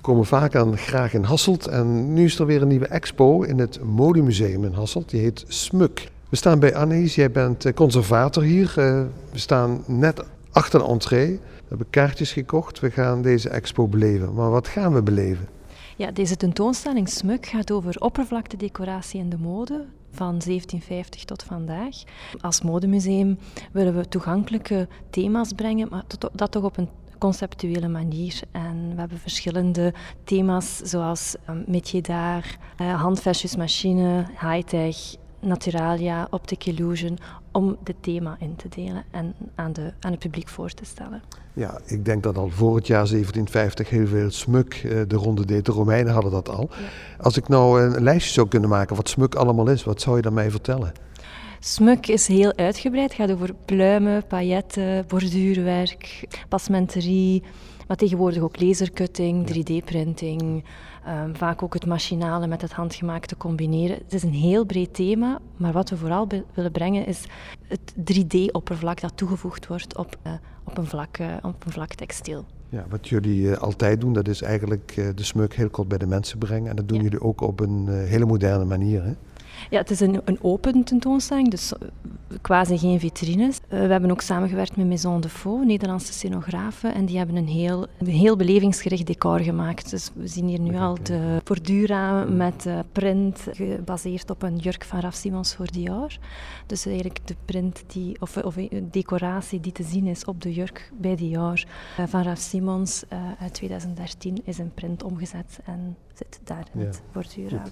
komen vaak aan graag in Hasselt. En nu is er weer een nieuwe expo in het Modemuseum in Hasselt. Die heet Smuk. We staan bij Annies, jij bent eh, conservator hier. Eh, we staan net achter de entree. We hebben kaartjes gekocht. We gaan deze expo beleven. Maar wat gaan we beleven? Ja, deze tentoonstelling Smuk gaat over oppervlaktedecoratie in de mode van 1750 tot vandaag. Als modemuseum willen we toegankelijke thema's brengen, maar dat toch op een conceptuele manier. En we hebben verschillende thema's zoals um, métier d'art, uh, hand versus machine, high-tech, naturalia, optic illusion, om het thema in te delen en aan, de, aan het publiek voor te stellen. Ja, ik denk dat al voor het jaar 1750 heel veel smuk uh, de ronde deed. De Romeinen hadden dat al. Als ik nou een lijstje zou kunnen maken wat smuk allemaal is, wat zou je dan mij vertellen? Smuk is heel uitgebreid. Het gaat over pluimen, pailletten, borduurwerk, passementerie, maar tegenwoordig ook lasercutting, 3D-printing. Um, vaak ook het machinale met het handgemaakte combineren. Het is een heel breed thema, maar wat we vooral willen brengen is het 3D-oppervlak dat toegevoegd wordt op, uh, op, een, vlak, uh, op een vlak textiel. Ja, wat jullie uh, altijd doen, dat is eigenlijk de smuk heel kort bij de mensen brengen. En dat doen ja. jullie ook op een hele moderne manier. Hè? Ja, het is een, een open tentoonstelling, dus eh, quasi geen vitrines. Uh, we hebben ook samengewerkt met Maison de Faux, Nederlandse scenografen, en die hebben een heel, een heel belevingsgericht decor gemaakt. Dus we zien hier nu al de bordura met uh, print, gebaseerd op een jurk van Raf Simons voor Dior. Dus eigenlijk de print die, of, of decoratie die te zien is op de jurk bij Dior van Raf Simons uit 2013 is in print omgezet en zit daar in ja. het bordura.